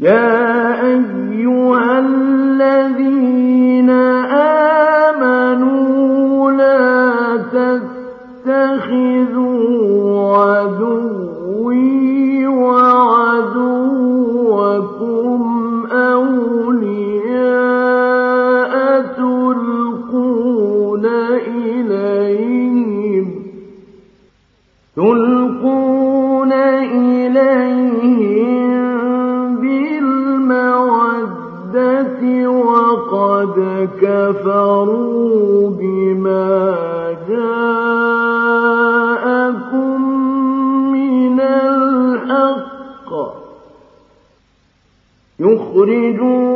يا أيها كَفَرُوا بِمَا يُخْرِجُونَ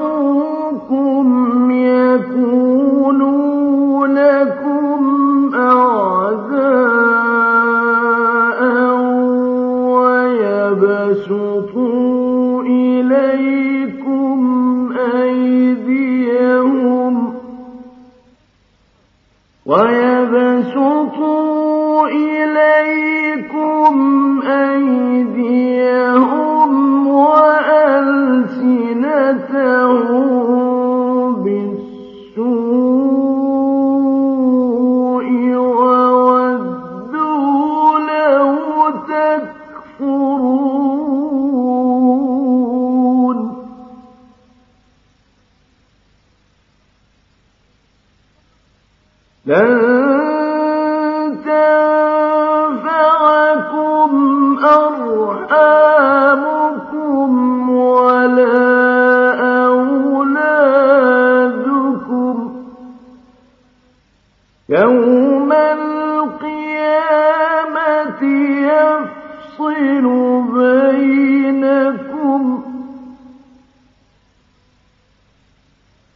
رَبُّكُمْ يكون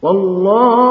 والله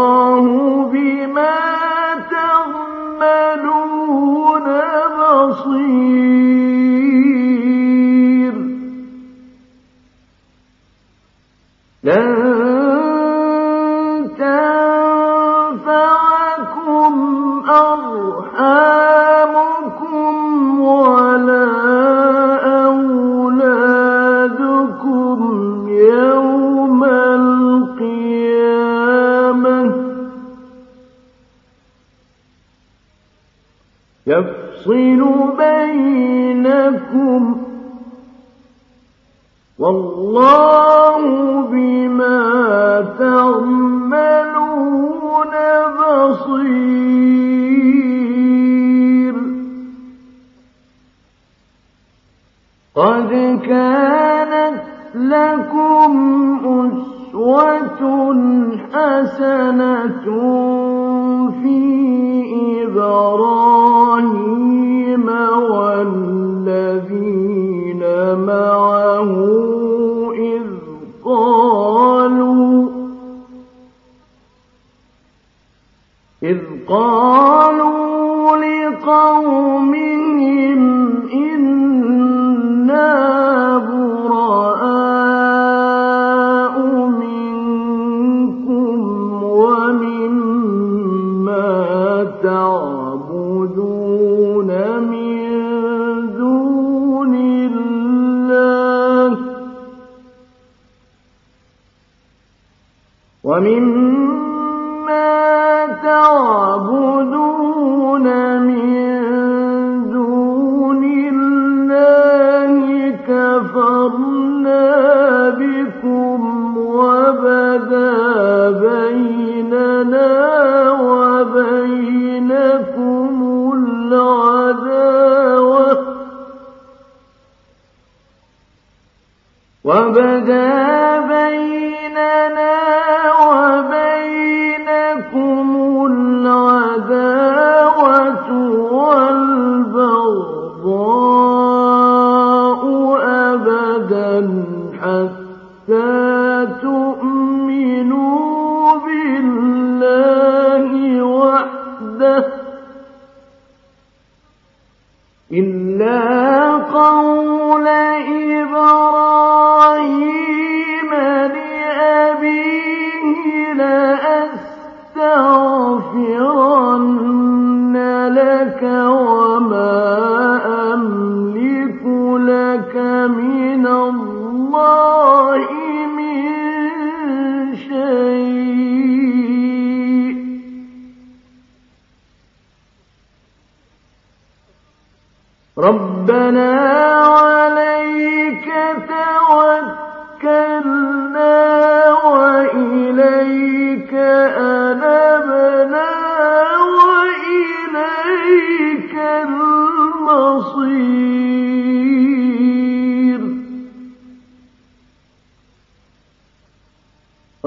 يفصل بينكم والله بما تعملون بصير. قد كانت لكم أسوة حسنة قالوا لقومهم إنا براء منكم ومما تعبدون من دون الله ومما كفرنا بكم وبدا بيننا وبينكم العداوة وبدا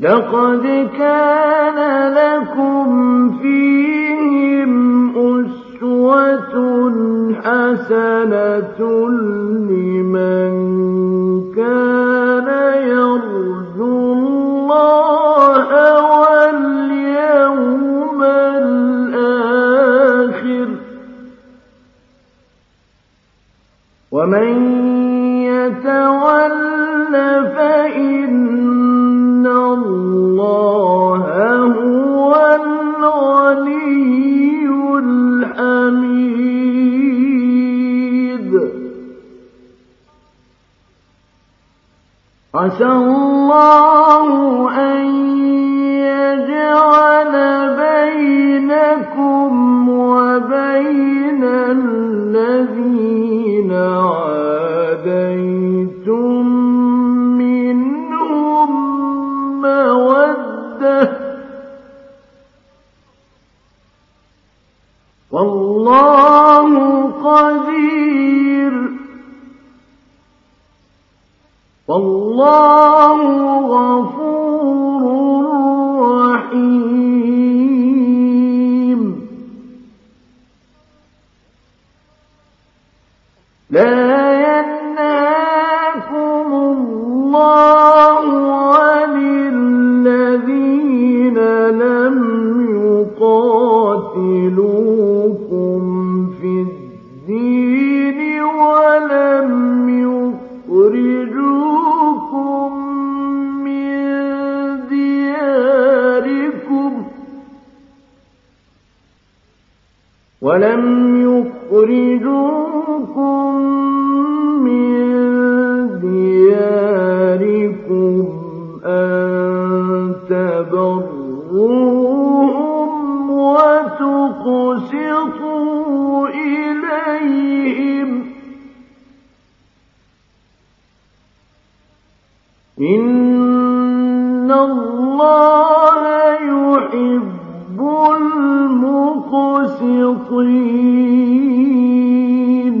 لقد كان لكم فيهم أسوة حسنة لمن كان يرجو الله واليوم الآخر. ومن عسى والله ولم يخرجوكم المقسطين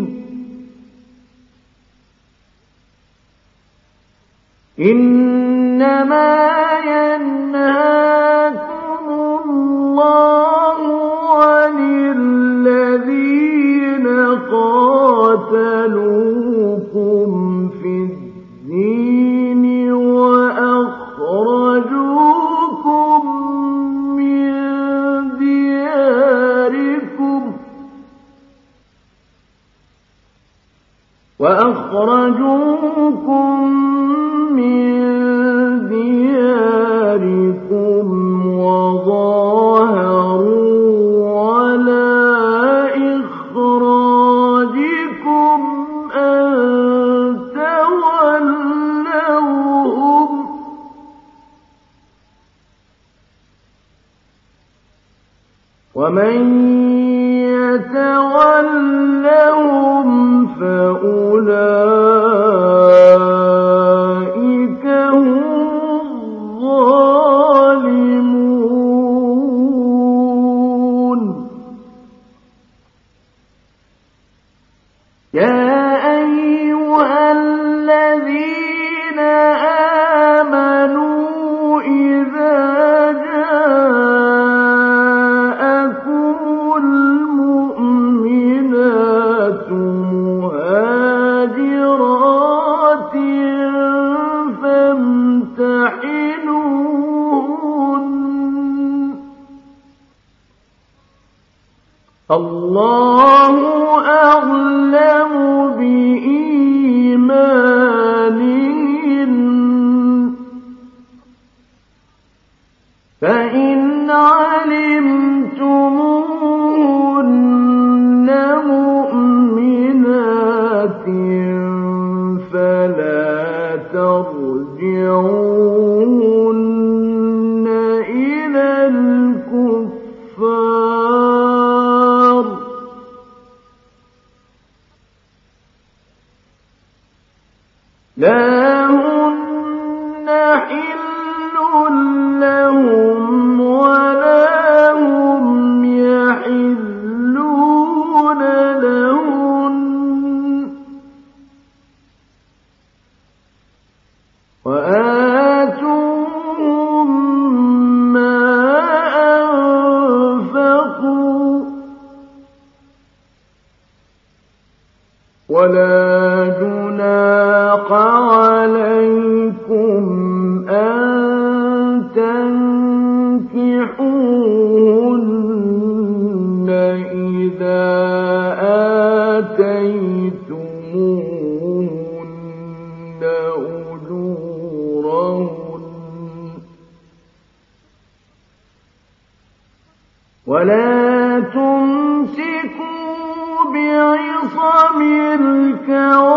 إنما أخرجوكم من دياركم وظاهروا الله أعلم. لا هن حل إذا أجورهن. ولا تمسكوا بعصم الكوافر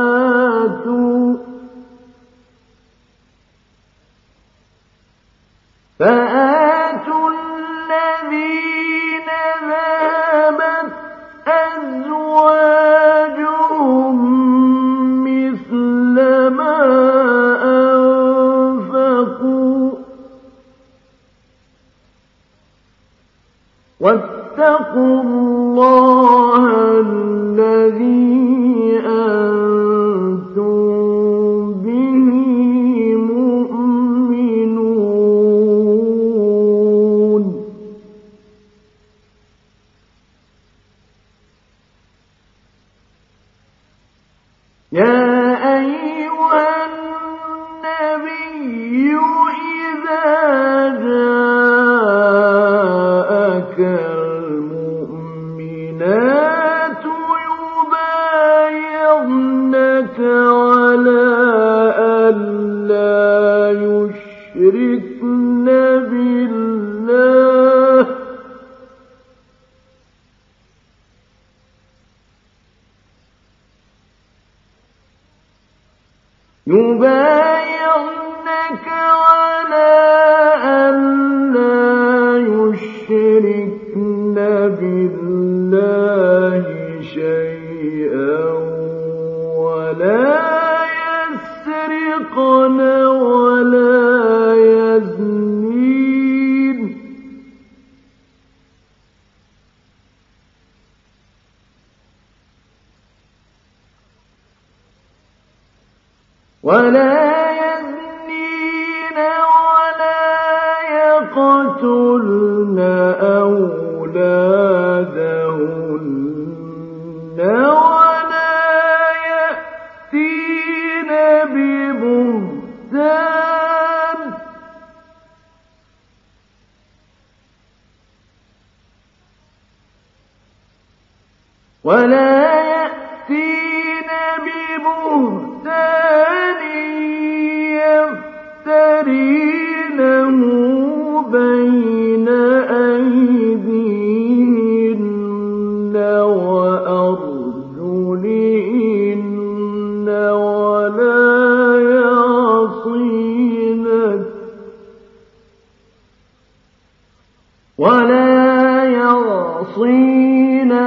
الْمُؤْمِنَاتِ ولا ولا يأتين ببهتان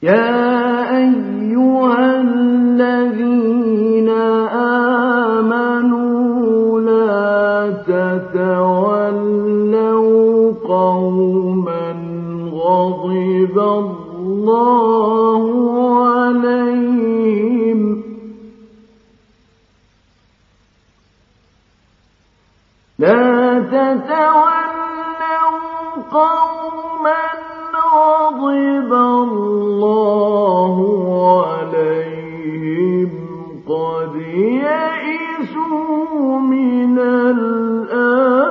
Yeah. قد يئس من الآخرة